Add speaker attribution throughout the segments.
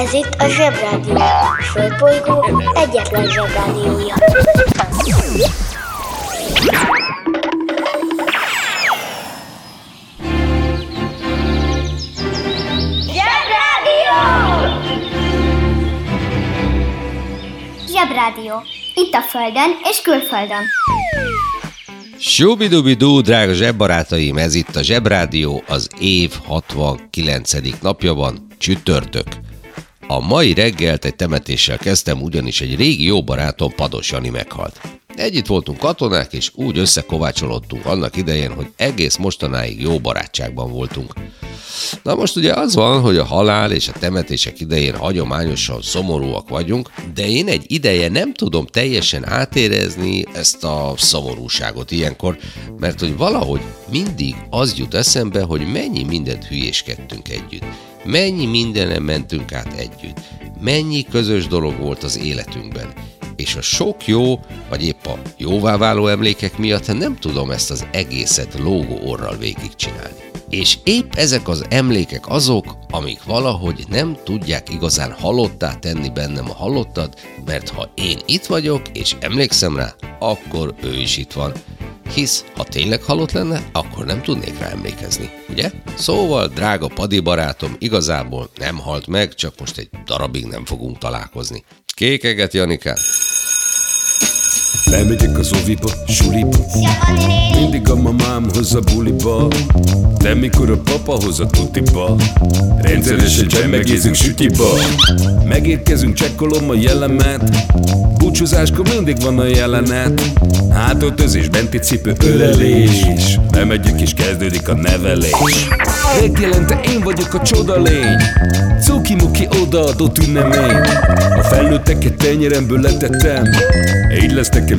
Speaker 1: Ez itt a Zsebrádió. A Földbolygó egyetlen Zsebrádiója.
Speaker 2: Zsebrádió!
Speaker 3: Zsebrádió. Itt a Földön és külföldön.
Speaker 4: Subidubidú, drága zsebbarátaim, ez itt a Zsebrádió, az év 69. napja van, csütörtök. A mai reggelt egy temetéssel kezdtem, ugyanis egy régi jó barátom Pados Jani meghalt. Együtt voltunk katonák, és úgy összekovácsolódtunk annak idején, hogy egész mostanáig jó barátságban voltunk. Na most ugye az van, hogy a halál és a temetések idején hagyományosan szomorúak vagyunk, de én egy ideje nem tudom teljesen átérezni ezt a szomorúságot ilyenkor, mert hogy valahogy mindig az jut eszembe, hogy mennyi mindent hülyéskedtünk együtt. Mennyi mindenen mentünk át együtt. Mennyi közös dolog volt az életünkben és a sok jó, vagy épp a jóvá váló emlékek miatt nem tudom ezt az egészet lógó orral végigcsinálni. És épp ezek az emlékek azok, amik valahogy nem tudják igazán halottá tenni bennem a halottat, mert ha én itt vagyok és emlékszem rá, akkor ő is itt van. Hisz, ha tényleg halott lenne, akkor nem tudnék rá emlékezni, ugye? Szóval, drága padi barátom, igazából nem halt meg, csak most egy darabig nem fogunk találkozni. Kékeget, Janikát!
Speaker 5: Lemegyek az oviba, suliba. Mindig a mamám hoz a buliba. De mikor a papa hoz a tutiba. Rendszeresen csemmegézünk sütiba. Megérkezünk, csekkolom a jellemet. Búcsúzáskor mindig van a jelenet. Hátöltözés, benti cipő, ölelés. Lemegyek és kezdődik a nevelés. Reggelente én vagyok a csoda lény. Cuki-muki odaadott ünnemény. A felnőtteket tenyeremből letettem. Így lesz nekem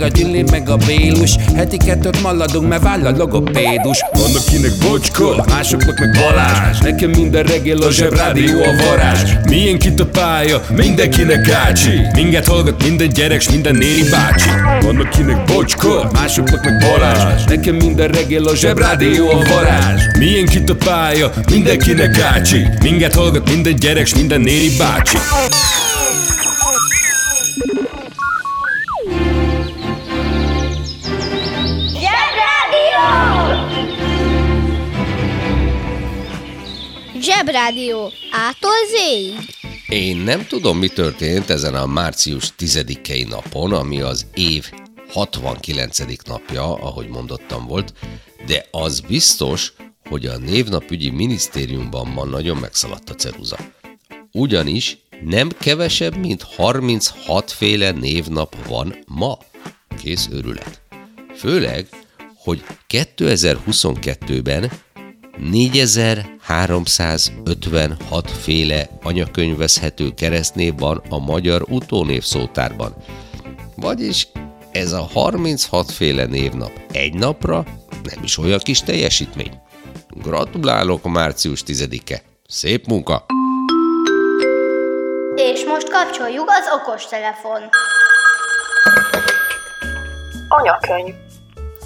Speaker 5: a Gyüli, meg a Bélus. Heti kettőt maladunk, mert váll a logopédus. Van akinek bocska, másoknak meg Balázs. Nekem minden reggel a zsebrádió a varázs. Milyen kit a pálya, mindenkinek ácsi Minket hallgat minden gyerek, s minden néri bácsi. Van akinek bocska, másoknak meg Balázs. Nekem minden reggel a zsebrádió a varázs. Milyen kit a pálya, mindenkinek ácsi Minket hallgat minden gyerek, s minden néri bácsi
Speaker 2: Zsebrádió.
Speaker 3: Ától.
Speaker 4: Én nem tudom, mi történt ezen a március 10-i napon, ami az év 69. napja, ahogy mondottam volt, de az biztos, hogy a névnapügyi minisztériumban ma nagyon megszaladt a ceruza. Ugyanis nem kevesebb, mint 36 féle névnap van ma. Kész őrület. Főleg, hogy 2022-ben 4356 féle anyakönyvezhető keresztnév van a magyar utónév szótárban. Vagyis ez a 36 féle névnap egy napra nem is olyan kis teljesítmény. Gratulálok március 10-e. Szép munka!
Speaker 3: És most kapcsoljuk az okostelefon.
Speaker 6: Anyakönyv.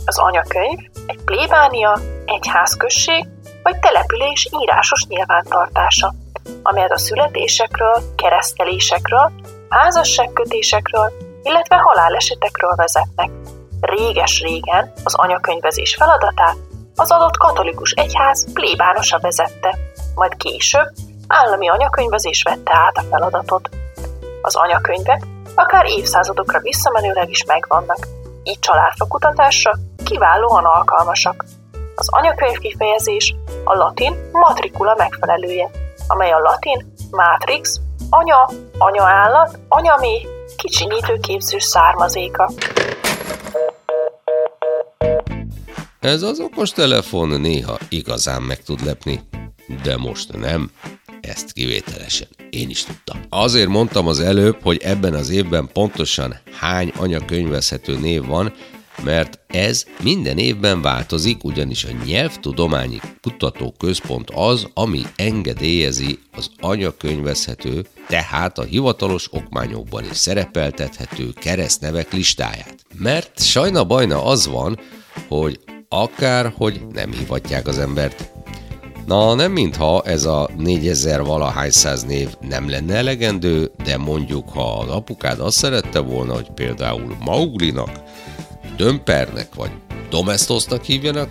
Speaker 6: Az anyakönyv egy plébánia, egyházközség vagy település írásos nyilvántartása, amelyet a születésekről, keresztelésekről, házasságkötésekről, illetve halálesetekről vezetnek. Réges-régen az anyakönyvezés feladatát az adott katolikus egyház plébánosa vezette, majd később állami anyakönyvezés vette át a feladatot. Az anyakönyvek akár évszázadokra visszamenőleg is megvannak, így családfakutatásra kiválóan alkalmasak. Az anyakönyv kifejezés a latin matrikula megfelelője, amely a latin matrix, anya, anyaállat, anyaméh, kicsinyítő képzős származéka.
Speaker 4: Ez az okos telefon néha igazán meg tud lepni, de most nem. ezt kivételesen. Én is tudtam. Azért mondtam az előbb, hogy ebben az évben pontosan hány anyakönyvezhető név van, mert ez minden évben változik, ugyanis a Nyelvtudományi Kutatóközpont az, ami engedélyezi az anyakönyvezhető, tehát a hivatalos okmányokban is szerepeltethető keresztnevek listáját. Mert sajna bajna az van, hogy akár, hogy nem hivatják az embert. Na, nem mintha ez a 4000 valahány száz név nem lenne elegendő, de mondjuk, ha az apukád azt szerette volna, hogy például Mauglinak, Dömpernek vagy Domestosnak hívjanak,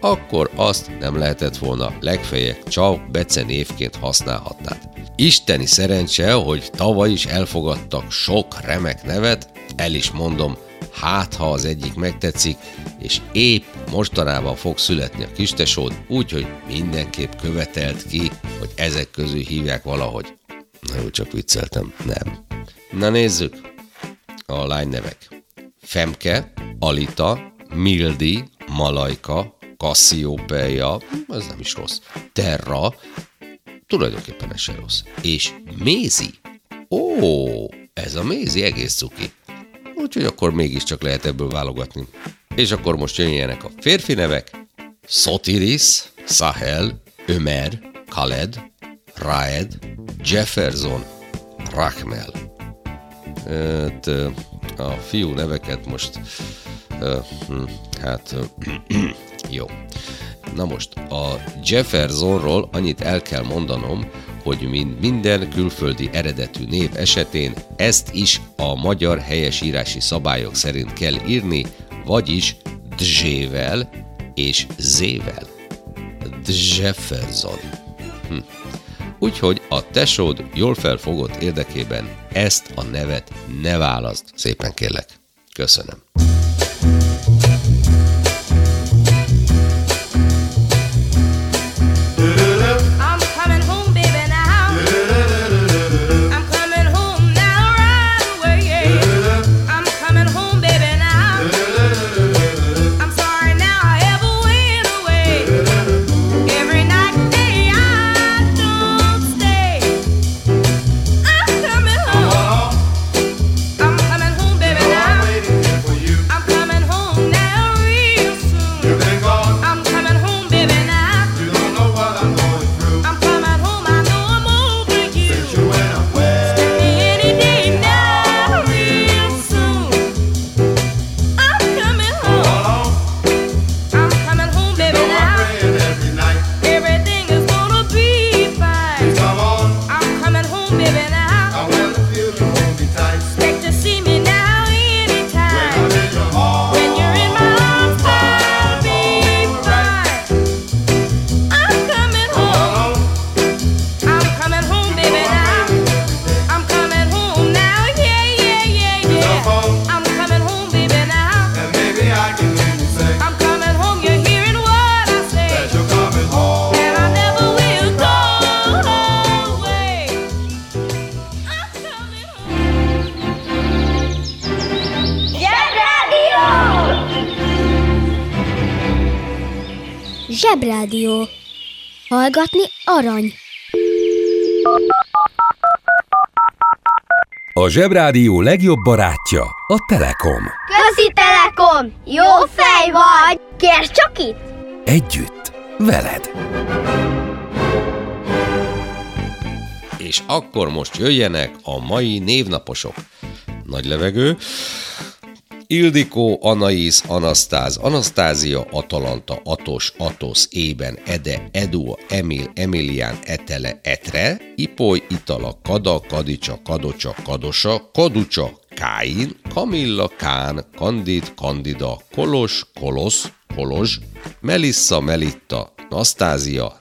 Speaker 4: akkor azt nem lehetett volna legfeljebb csak Bece névként használhatnád. Isteni szerencse, hogy tavaly is elfogadtak sok remek nevet, el is mondom, hát ha az egyik megtetszik, és épp mostanában fog születni a kistesód, úgyhogy mindenképp követelt ki, hogy ezek közül hívják valahogy. Na jó, csak vicceltem, nem. Na nézzük a lány nevek. Femke, Alita, Mildi, Malajka, Cassiopeia, ez nem is rossz, Terra, tulajdonképpen ez se rossz. És Mézi. Ó, ez a Mézi egész cuki. Úgyhogy akkor mégiscsak lehet ebből válogatni. És akkor most jöjjenek a férfi nevek. Sotiris, Sahel, Ömer, Khaled, Raed, Jefferson, Rachmel. Hát, a fiú neveket most, hm, hát jó. Na most, a Jeffersonról annyit el kell mondanom, hogy mint minden külföldi eredetű név esetén ezt is a magyar helyesírási szabályok szerint kell írni, vagyis dzsével és zével. Jefferson. Hm. Úgyhogy a tesód jól felfogott érdekében ezt a nevet ne választ. Szépen kérlek. Köszönöm.
Speaker 1: Zsebrádió. Hallgatni arany.
Speaker 7: A Zsebrádió legjobb barátja a Telekom.
Speaker 1: Közi Telekom! Jó fej vagy! Kérd csak itt!
Speaker 7: Együtt, veled.
Speaker 4: És akkor most jöjjenek a mai névnaposok. Nagy levegő. Ildikó, Anais, Anasztáz, Anasztázia, Atalanta, Atos, Atos, Ében, Ede, Edu, Emil, Emilián, Etele, Etre, Ipoly, Itala, Kada, Kadicsa, Kadocsa, Kadosa, Kaducsa, Káin, Kamilla, Kán, Kandid, Kandida, Kolos, Kolosz, Kolos, Melissa, Melitta, Nasztázia,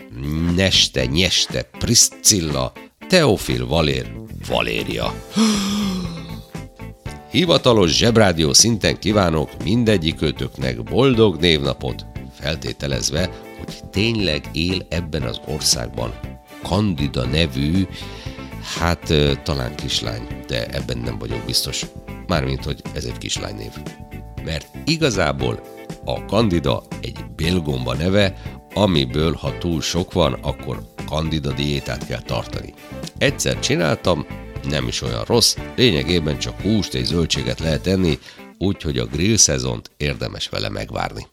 Speaker 4: Neste, Nyeste, Priscilla, Teofil, Valér, Valéria. Hivatalos zsebrádió szinten kívánok mindegyikőtöknek boldog névnapot, feltételezve, hogy tényleg él ebben az országban Kandida nevű, hát talán kislány, de ebben nem vagyok biztos. Mármint, hogy ez egy kislánynév. Mert igazából a Kandida egy bélgomba neve, amiből ha túl sok van, akkor kandida diétát kell tartani. Egyszer csináltam, nem is olyan rossz, lényegében csak húst és zöldséget lehet enni, úgyhogy a grill szezont érdemes vele megvárni.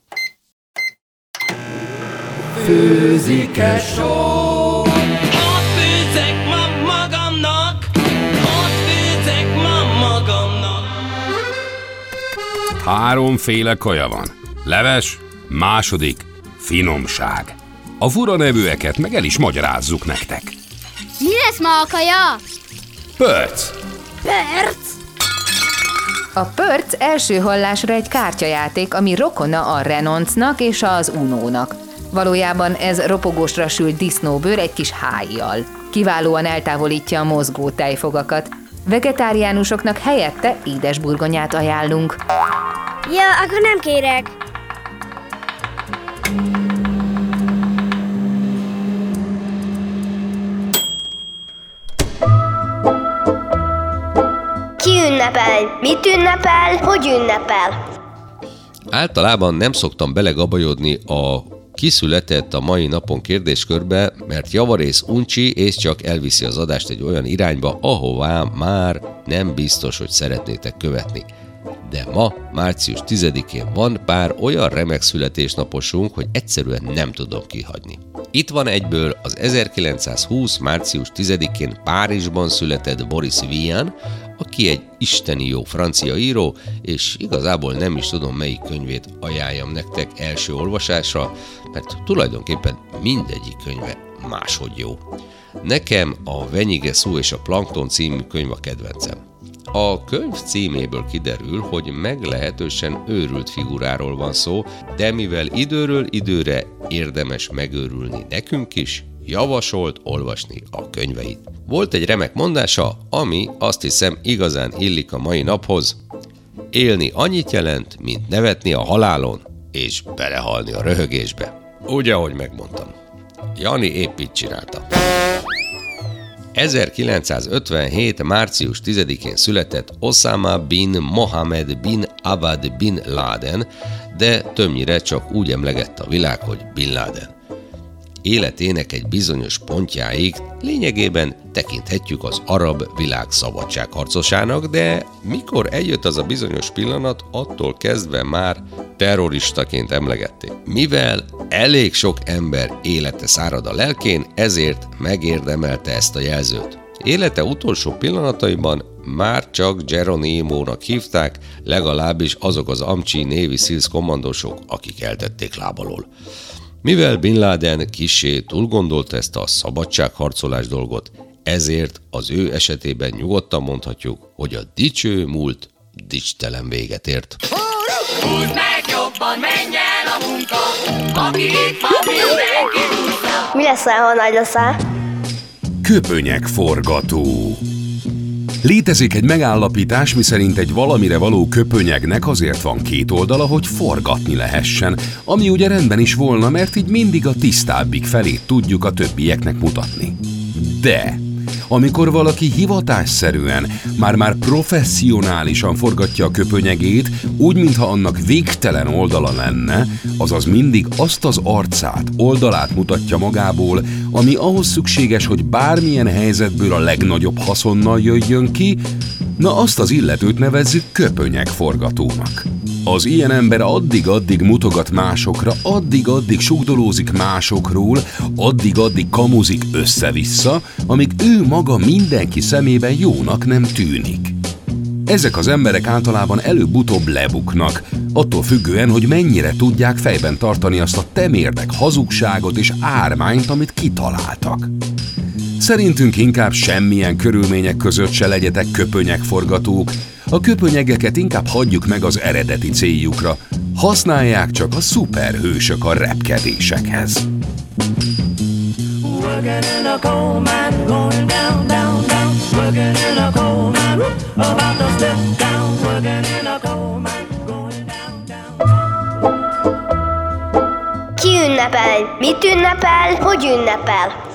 Speaker 7: Főzik-e só?
Speaker 8: Ott főzek ma magamnak, ott főzek ma magamnak.
Speaker 7: Háromféle kaja van. Leves, második, finomság. A fura nevűeket meg el is magyarázzuk nektek.
Speaker 1: Mi lesz ma a kaja?
Speaker 7: Pörc!
Speaker 1: Perc!
Speaker 9: A Pörc első hallásra egy kártyajáték, ami rokona a Renoncnak és az Unónak. Valójában ez ropogósra sült disznóbőr egy kis hájjal. Kiválóan eltávolítja a mozgó tejfogakat. Vegetáriánusoknak helyette édesburgonyát ajánlunk.
Speaker 3: Ja, akkor nem kérek. Ünnepel? Mit ünnepel? Hogy ünnepel?
Speaker 4: Általában nem szoktam belegabajodni a kiszületett a mai napon kérdéskörbe, mert javarész uncsi és csak elviszi az adást egy olyan irányba, ahová már nem biztos, hogy szeretnétek követni. De ma, március 10-én van pár olyan remek születésnaposunk, hogy egyszerűen nem tudom kihagyni. Itt van egyből az 1920. március 10-én Párizsban született Boris Vian, aki egy isteni jó francia író, és igazából nem is tudom melyik könyvét ajánljam nektek első olvasásra, mert tulajdonképpen mindegyik könyve máshogy jó. Nekem a Venyige szó és a Plankton című könyv a kedvencem. A könyv címéből kiderül, hogy meglehetősen őrült figuráról van szó, de mivel időről időre érdemes megőrülni nekünk is, javasolt olvasni a könyveit. Volt egy remek mondása, ami azt hiszem igazán illik a mai naphoz. Élni annyit jelent, mint nevetni a halálon, és belehalni a röhögésbe. Úgy, ahogy megmondtam. Jani épp így csinálta. 1957. március 10-én született Osama bin Mohammed bin Abad bin Laden, de többnyire csak úgy emlegette a világ, hogy Bin Laden. Életének egy bizonyos pontjáig lényegében tekinthetjük az arab világ szabadságharcosának, de mikor eljött az a bizonyos pillanat, attól kezdve már terroristaként emlegették. Mivel elég sok ember élete szárad a lelkén, ezért megérdemelte ezt a jelzőt. Élete utolsó pillanataiban már csak Geronimo-nak hívták, legalábbis azok az Amcsi névi szílsz kommandósok, akik eltették lábalól. Mivel Bin Laden kisé túlgondolta ezt a szabadságharcolás dolgot, ezért az ő esetében nyugodtan mondhatjuk, hogy a dicső múlt dicstelen véget ért.
Speaker 8: Húzd meg jobban, menj el a munka, aki itt van, mindenki.
Speaker 3: Mi leszel, ha nagy leszel?
Speaker 7: Köpönyek forgató. Létezik egy megállapítás, miszerint egy valamire való köpönyegnek azért van két oldala, hogy forgatni lehessen, ami ugye rendben is volna, mert így mindig a tisztábbik felét tudjuk a többieknek mutatni. De amikor valaki hivatásszerűen, már-már professzionálisan forgatja a köpönyegét, úgy, mintha annak végtelen oldala lenne, azaz mindig azt az arcát, oldalát mutatja magából, ami ahhoz szükséges, hogy bármilyen helyzetből a legnagyobb haszonnal jöjjön ki, na azt az illetőt nevezzük köpönyeg forgatónak. Az ilyen ember addig-addig mutogat másokra, addig-addig sugdolózik másokról, addig-addig kamuzik össze-vissza, amíg ő maga mindenki szemében jónak nem tűnik. Ezek az emberek általában előbb-utóbb lebuknak, attól függően, hogy mennyire tudják fejben tartani azt a temérdek hazugságot és ármányt, amit kitaláltak. Szerintünk inkább semmilyen körülmények között se legyetek köpönyegforgatók, a köpönyegeket inkább hagyjuk meg az eredeti céljukra, használják csak a szuperhősök a repkedésekhez.
Speaker 8: Working in a coal mine, going down, down, down. Working in a coal mine, about to step down. Working in a coal mine, going down, down.
Speaker 3: Ki ünnepel? Mit ünnepel? Hogy ünnepel?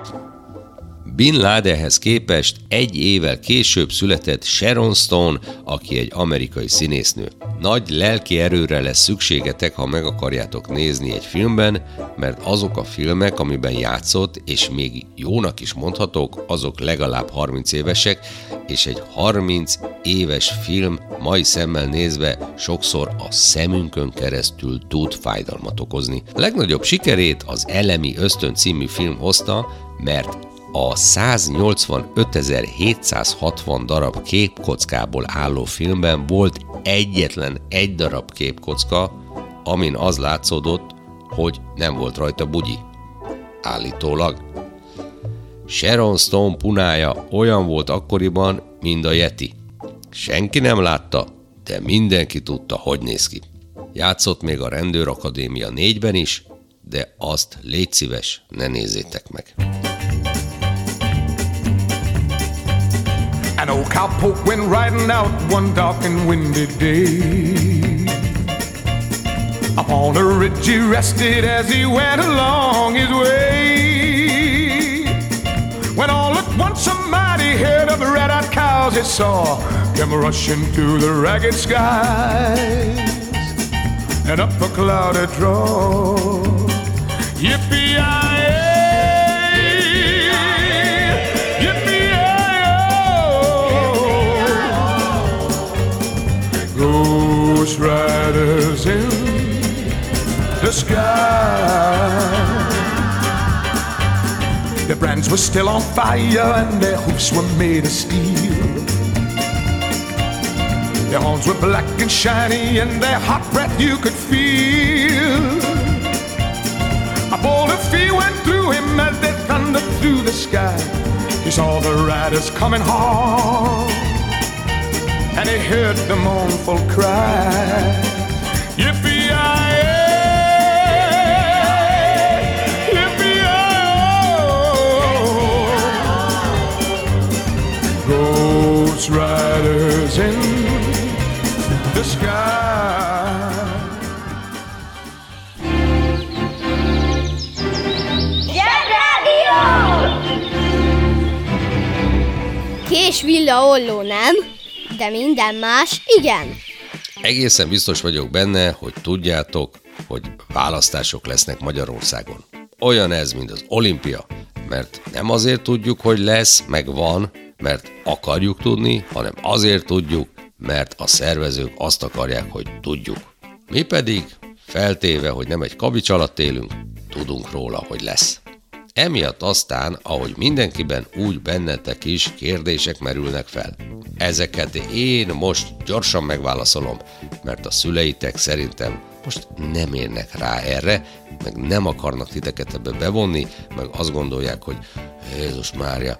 Speaker 4: Bin Ladenhez képest egy évvel később született Sharon Stone, aki egy amerikai színésznő. Nagy lelki erőre lesz szükségetek, ha meg akarjátok nézni egy filmben, mert azok a filmek, amiben játszott, és még jónak is mondhatók, azok legalább 30 évesek, és egy 30 éves film mai szemmel nézve sokszor a szemünkön keresztül tud fájdalmat okozni. A legnagyobb sikerét az Elemi Ösztön című film hozta, mert a 185.760 darab képkockából álló filmben volt egyetlen egy darab képkocka, amin az látszódott, hogy nem volt rajta bugyi. Állítólag. Sharon Stone punája olyan volt akkoriban, mint a Yeti. Senki nem látta, de mindenki tudta, hogy néz ki. Játszott még a Rendőrakadémia négyben is, de azt légy szíves, ne nézzétek meg.
Speaker 10: An old cowpoke went riding out one dark and windy day. Upon a ridge he rested as he went along his way. When all at once a mighty herd of red-eyed cows he saw came rushing through the ragged skies and up a cloud draw. Yippee! Ghost riders in the sky. Their brands were still on fire and their hoofs were made of steel. Their horns were black and shiny and their hot breath you could feel. A bolt of fear went through him as they thundered through the sky. He saw the riders coming hard and he heard the mournful cry. Yippee-yi-yay, yippee-yi-oh. Ghost riders in the sky.
Speaker 1: Késvilla ollónál oh, De minden más, igen.
Speaker 4: Egészen biztos vagyok benne, hogy tudjátok, hogy választások lesznek Magyarországon. Olyan ez, mint az olimpia, mert nem azért tudjuk, hogy lesz, meg van, mert akarjuk tudni, hanem azért tudjuk, mert a szervezők azt akarják, hogy tudjuk. Mi pedig, feltéve, hogy nem egy kabics alatt élünk, tudunk róla, hogy lesz. Emiatt aztán, ahogy mindenkiben, úgy bennetek is kérdések merülnek fel. Ezeket én most gyorsan megválaszolom, mert a szüleitek szerintem most nem érnek rá erre, meg nem akarnak titeket ebbe bevonni, meg azt gondolják, hogy Jézus Mária,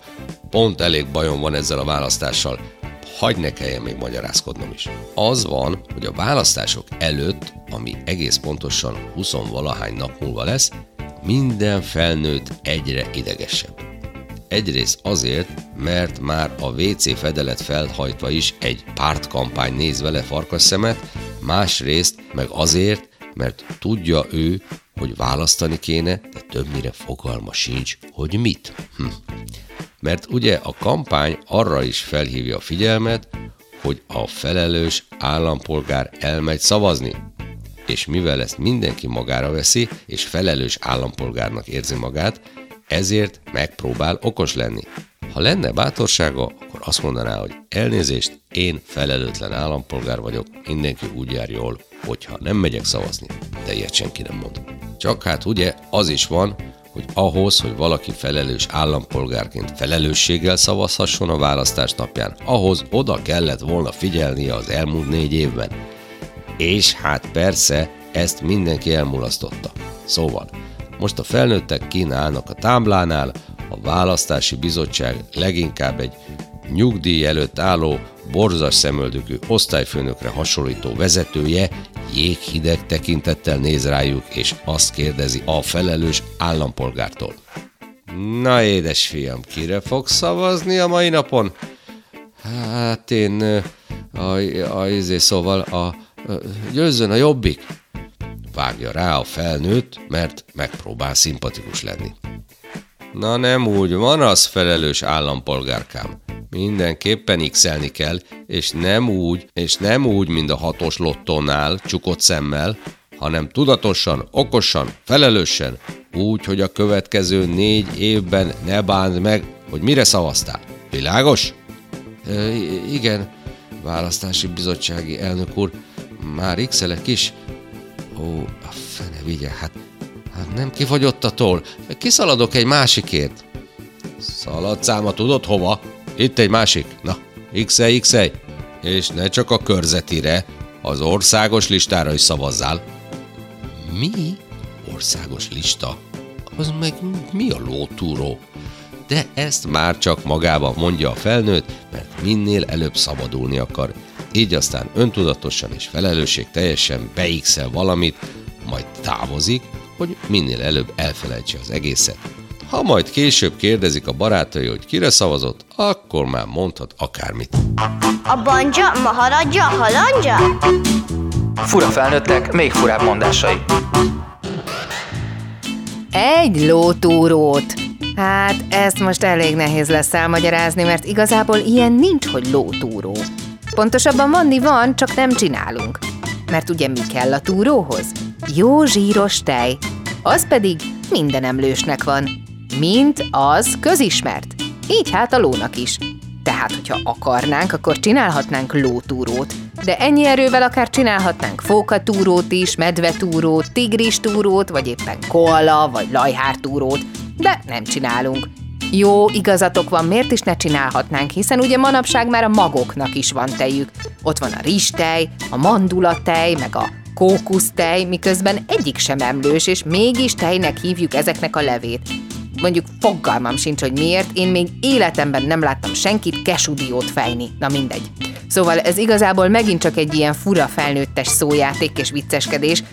Speaker 4: pont elég bajom van ezzel a választással, hagy ne kelljen még magyarázkodnom is. Az van, hogy a választások előtt, ami egész pontosan 20 valahány nap múlva lesz, minden felnőtt egyre idegesebb. Egyrészt azért, mert már a WC fedelet felhajtva is egy pártkampány néz vele farkas szemet, másrészt meg azért, mert tudja ő, hogy választani kéne, de többnyire fogalma sincs, hogy mit. Hm. Mert ugye a kampány arra is felhívja a figyelmet, hogy a felelős állampolgár elmegy szavazni, és mivel ezt mindenki magára veszi, és felelős állampolgárnak érzi magát, ezért megpróbál okos lenni. Ha lenne bátorsága, akkor azt mondaná, hogy elnézést, én felelőtlen állampolgár vagyok, mindenki úgy jár jól, hogyha nem megyek szavazni, de ilyet senki nem mond. Csak hát ugye az is van, hogy ahhoz, hogy valaki felelős állampolgárként felelősséggel szavazhasson a választás napján, ahhoz oda kellett volna figyelnie az elmúlt négy évben. És hát persze, ezt mindenki elmulasztotta. Szóval, most a felnőttek kínálnak a táblánál, a választási bizottság leginkább egy nyugdíj előtt álló, borzas szemöldökű osztályfőnökre hasonlító vezetője jéghideg tekintettel néz rájuk, és azt kérdezi a felelős állampolgártól. Na édes fiam, kire fog szavazni a mai napon? Hát én, a, a, a izé, szóval a, győzzön a jobbik. Vágja rá a felnőtt, mert megpróbál szimpatikus lenni. Na nem úgy, van az felelős állampolgárkám. Mindenképpen x kell, és nem úgy, és nem úgy, mint a hatos lottónál, csukott szemmel, hanem tudatosan, okosan, felelősen, úgy, hogy a következő négy évben ne bánd meg, hogy mire szavaztál. Világos? E, igen, választási bizottsági elnök úr, már x is? Ó, a fene vigye, hát, hát nem kifogyott a toll. Kiszaladok egy másikért. Szaladsz száma, tudod hova? Itt egy másik. Na, x x És ne csak a körzetire, az országos listára is szavazzál. Mi? Országos lista? Az meg mi a lótúró? De ezt már csak magába mondja a felnőtt, mert minél előbb szabadulni akar. Így aztán öntudatosan és felelősség teljesen beixel valamit, majd távozik, hogy minél előbb elfelejtse az egészet. Ha majd később kérdezik a barátai, hogy kire szavazott, akkor már mondhat akármit.
Speaker 3: A banja, maharadja, halandja?
Speaker 11: Fura felnőttek, még furább mondásai.
Speaker 9: Egy lótúrót. Hát ezt most elég nehéz lesz elmagyarázni, mert igazából ilyen nincs, hogy lótúró. Pontosabban manni van, csak nem csinálunk. Mert ugye mi kell a túróhoz? Jó zsíros tej. Az pedig minden emlősnek van. Mint az közismert. Így hát a lónak is. Tehát, hogyha akarnánk, akkor csinálhatnánk lótúrót. De ennyi erővel akár csinálhatnánk fókatúrót is, medvetúrót, tigristúrót, vagy éppen koala, vagy lajhártúrót. De nem csinálunk. Jó, igazatok van, miért is ne csinálhatnánk, hiszen ugye manapság már a magoknak is van tejük. Ott van a rizstej, a mandulatej, meg a kókusztej, miközben egyik sem emlős, és mégis tejnek hívjuk ezeknek a levét. Mondjuk fogalmam sincs, hogy miért, én még életemben nem láttam senkit kesudiót fejni. Na mindegy. Szóval ez igazából megint csak egy ilyen fura felnőttes szójáték és vicceskedés,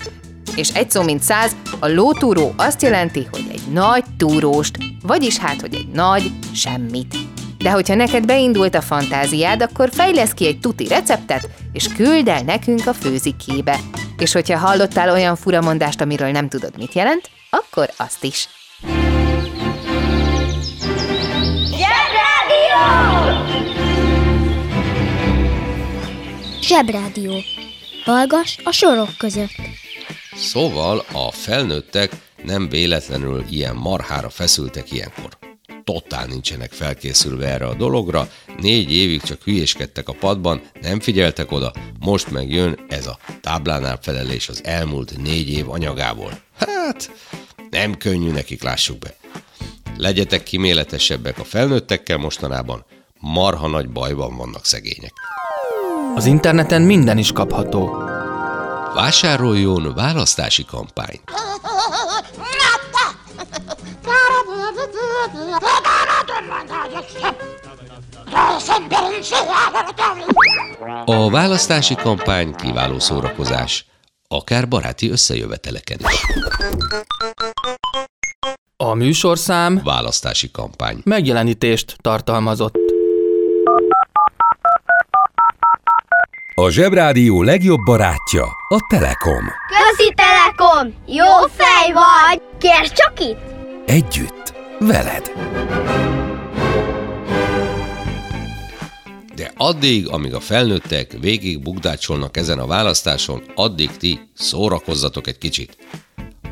Speaker 9: és egy szó mint száz, a lótúró azt jelenti, hogy nagy túróst, vagyis hát, hogy egy nagy semmit. De hogyha neked beindult a fantáziád, akkor fejlesz ki egy tuti receptet, és küld el nekünk a főzikébe. És hogyha hallottál olyan furamondást, amiről nem tudod, mit jelent, akkor azt is.
Speaker 2: Zsebrádió!
Speaker 3: Zsebrádió. Hallgass a sorok között.
Speaker 4: Szóval a felnőttek nem véletlenül ilyen marhára feszültek ilyenkor. Totál nincsenek felkészülve erre a dologra, négy évig csak hülyéskedtek a padban, nem figyeltek oda, most meg jön ez a táblánál felelés az elmúlt négy év anyagából. Hát, nem könnyű nekik, lássuk be. Legyetek kiméletesebbek a felnőttekkel mostanában, marha nagy bajban vannak szegények.
Speaker 11: Az interneten minden is kapható.
Speaker 4: Vásároljon választási kampányt! A választási kampány kiváló szórakozás, akár baráti összejöveteleken is.
Speaker 11: A műsorszám
Speaker 4: Választási kampány.
Speaker 11: megjelenítést tartalmazott.
Speaker 7: A Zsebrádió legjobb barátja a Telekom.
Speaker 2: Közi Telekom! Jó fej vagy! Kérd csak itt!
Speaker 7: Együtt, veled.
Speaker 4: De addig, amíg a felnőttek végig bugdácsolnak ezen a választáson, addig ti szórakozzatok egy kicsit.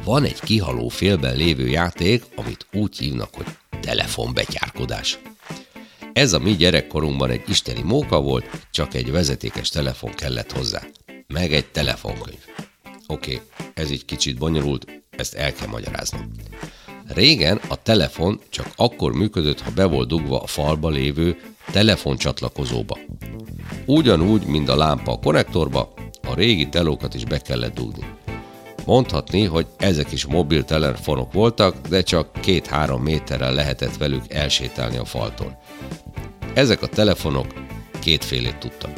Speaker 4: Van egy kihaló félben lévő játék, amit úgy hívnak, hogy telefonbetyárkodás. Ez a mi gyerekkorunkban egy isteni móka volt, csak egy vezetékes telefon kellett hozzá. Meg egy telefonkönyv. Oké, ez így kicsit bonyolult, ezt el kell magyaráznom. Régen a telefon csak akkor működött, ha be volt dugva a falba lévő telefoncsatlakozóba. Ugyanúgy, mint a lámpa a konnektorba, a régi telókat is be kellett dugni. Mondhatni, hogy ezek is mobiltelefonok voltak, de csak két-három méterrel lehetett velük elsétálni a faltól. Ezek a telefonok kétfélét tudtak.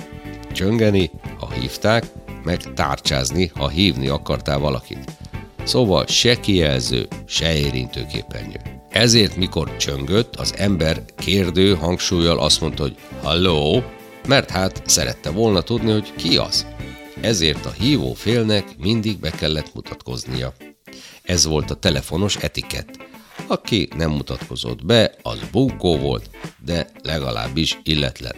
Speaker 4: Csöngeni, ha hívták, meg tárcsázni, ha hívni akartál valakit. Szóval se kijelző, se érintőképernyő. Ezért, mikor csöngött, az ember kérdő hangsúlyjal azt mondta, hogy halló, mert hát szerette volna tudni, hogy ki az. Ezért a hívó félnek mindig be kellett mutatkoznia. Ez volt a telefonos etikett. Aki nem mutatkozott be, az bunkó volt, de legalábbis illetlen.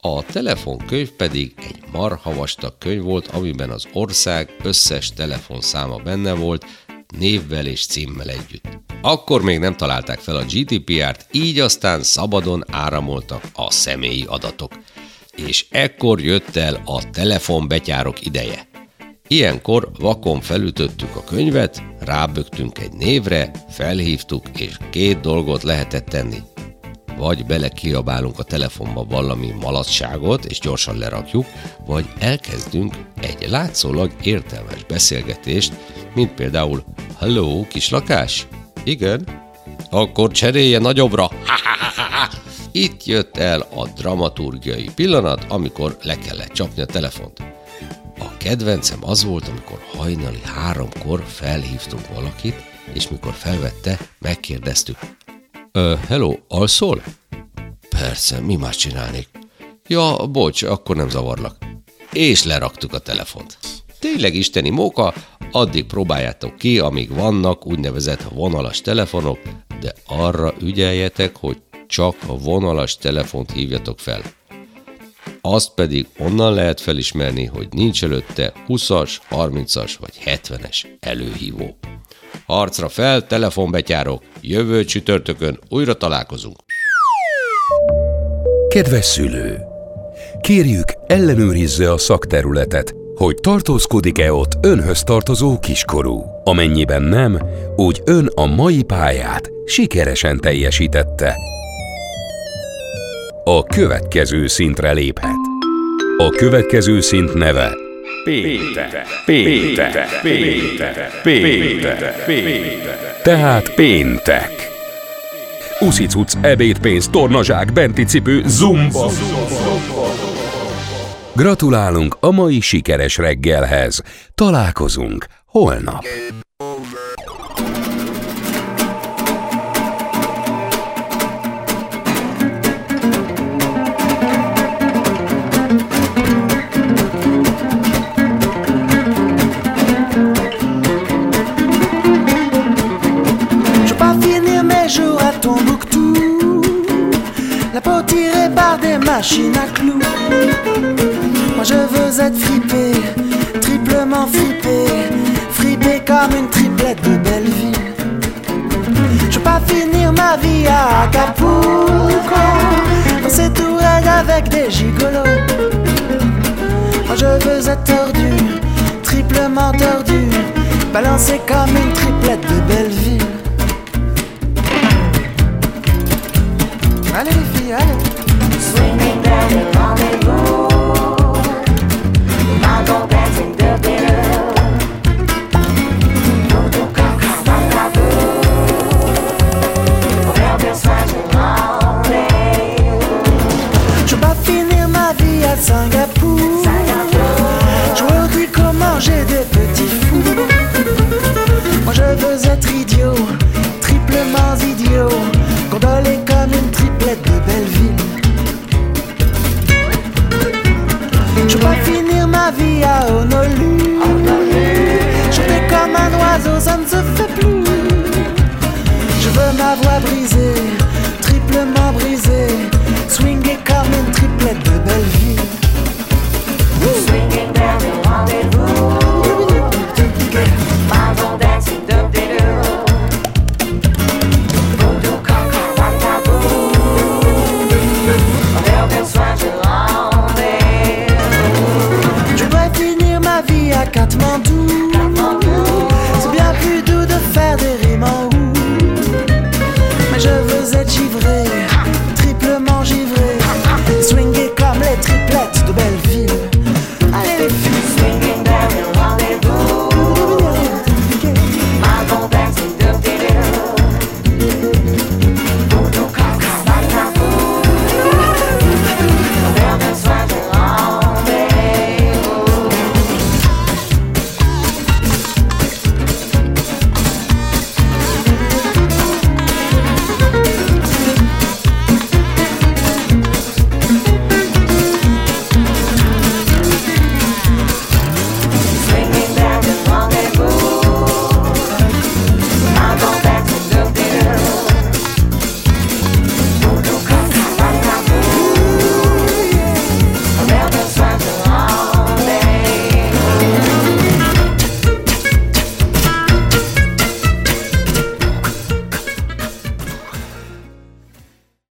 Speaker 4: A telefonkönyv pedig egy marha vastag könyv volt, amiben az ország összes telefonszáma benne volt, névvel és címmel együtt. Akkor még nem találták fel a GDPR-t, így aztán szabadon áramoltak a személyi adatok. És ekkor jött el a telefonbetyárok ideje. Ilyenkor vakon felütöttük a könyvet, rábögtünk egy névre, felhívtuk, és két dolgot lehetett tenni. Vagy belekiabálunk a telefonba valami malasságot, és gyorsan lerakjuk, vagy elkezdünk egy látszólag értelmes beszélgetést, mint például Hello, kislakás? Igen. Akkor cserélje nagyobbra. Itt jött el a dramaturgiai pillanat, amikor le kellett csapni a telefont. A kedvencem az volt, amikor hajnali háromkor felhívtunk valakit, és mikor felvette, megkérdeztük. Uh, hello, alszol? Persze, mi más csinálnék? Ja, bocs, akkor nem zavarlak. És leraktuk a telefont. Tényleg isteni móka, addig próbáljátok ki, amíg vannak úgynevezett vonalas telefonok, de arra ügyeljetek, hogy csak a vonalas telefont hívjatok fel. Azt pedig onnan lehet felismerni, hogy nincs előtte 20-as, 30-as vagy 70-es előhívó. Harcra fel, telefonbetyárok, jövő csütörtökön újra találkozunk.
Speaker 7: Kedves szülő! Kérjük, ellenőrizze a szakterületet, hogy tartózkodik-e ott önhöz tartozó kiskorú. Amennyiben nem, úgy ön a mai pályát sikeresen teljesítette. A következő szintre léphet. A következő szint neve Péntek, péntek, péntek, péntek, péntek. Tehát péntek. Uszicuc, ebédpénz, tornazsák, benti cipő, zumba. Gratulálunk a mai sikeres reggelhez. Találkozunk holnap.
Speaker 12: La peau tirée par des machines à clous Je veux être fripé, triplement fripé Fripé comme une triplette de Belleville. Je veux pas finir ma vie à Acapulco Dans ces tourelles avec des gigolos. Je veux être tordu, triplement tordu Balancé comme une triplette de Belleville. Allez les filles, allez ces petits. Moi je veux être idiot, triplement idiot, gondolé comme une triplette de Belleville. Je vais finir ma vie à Honolulu. Chanter comme un oiseau, ça ne se fait plus. Je veux ma voix brisée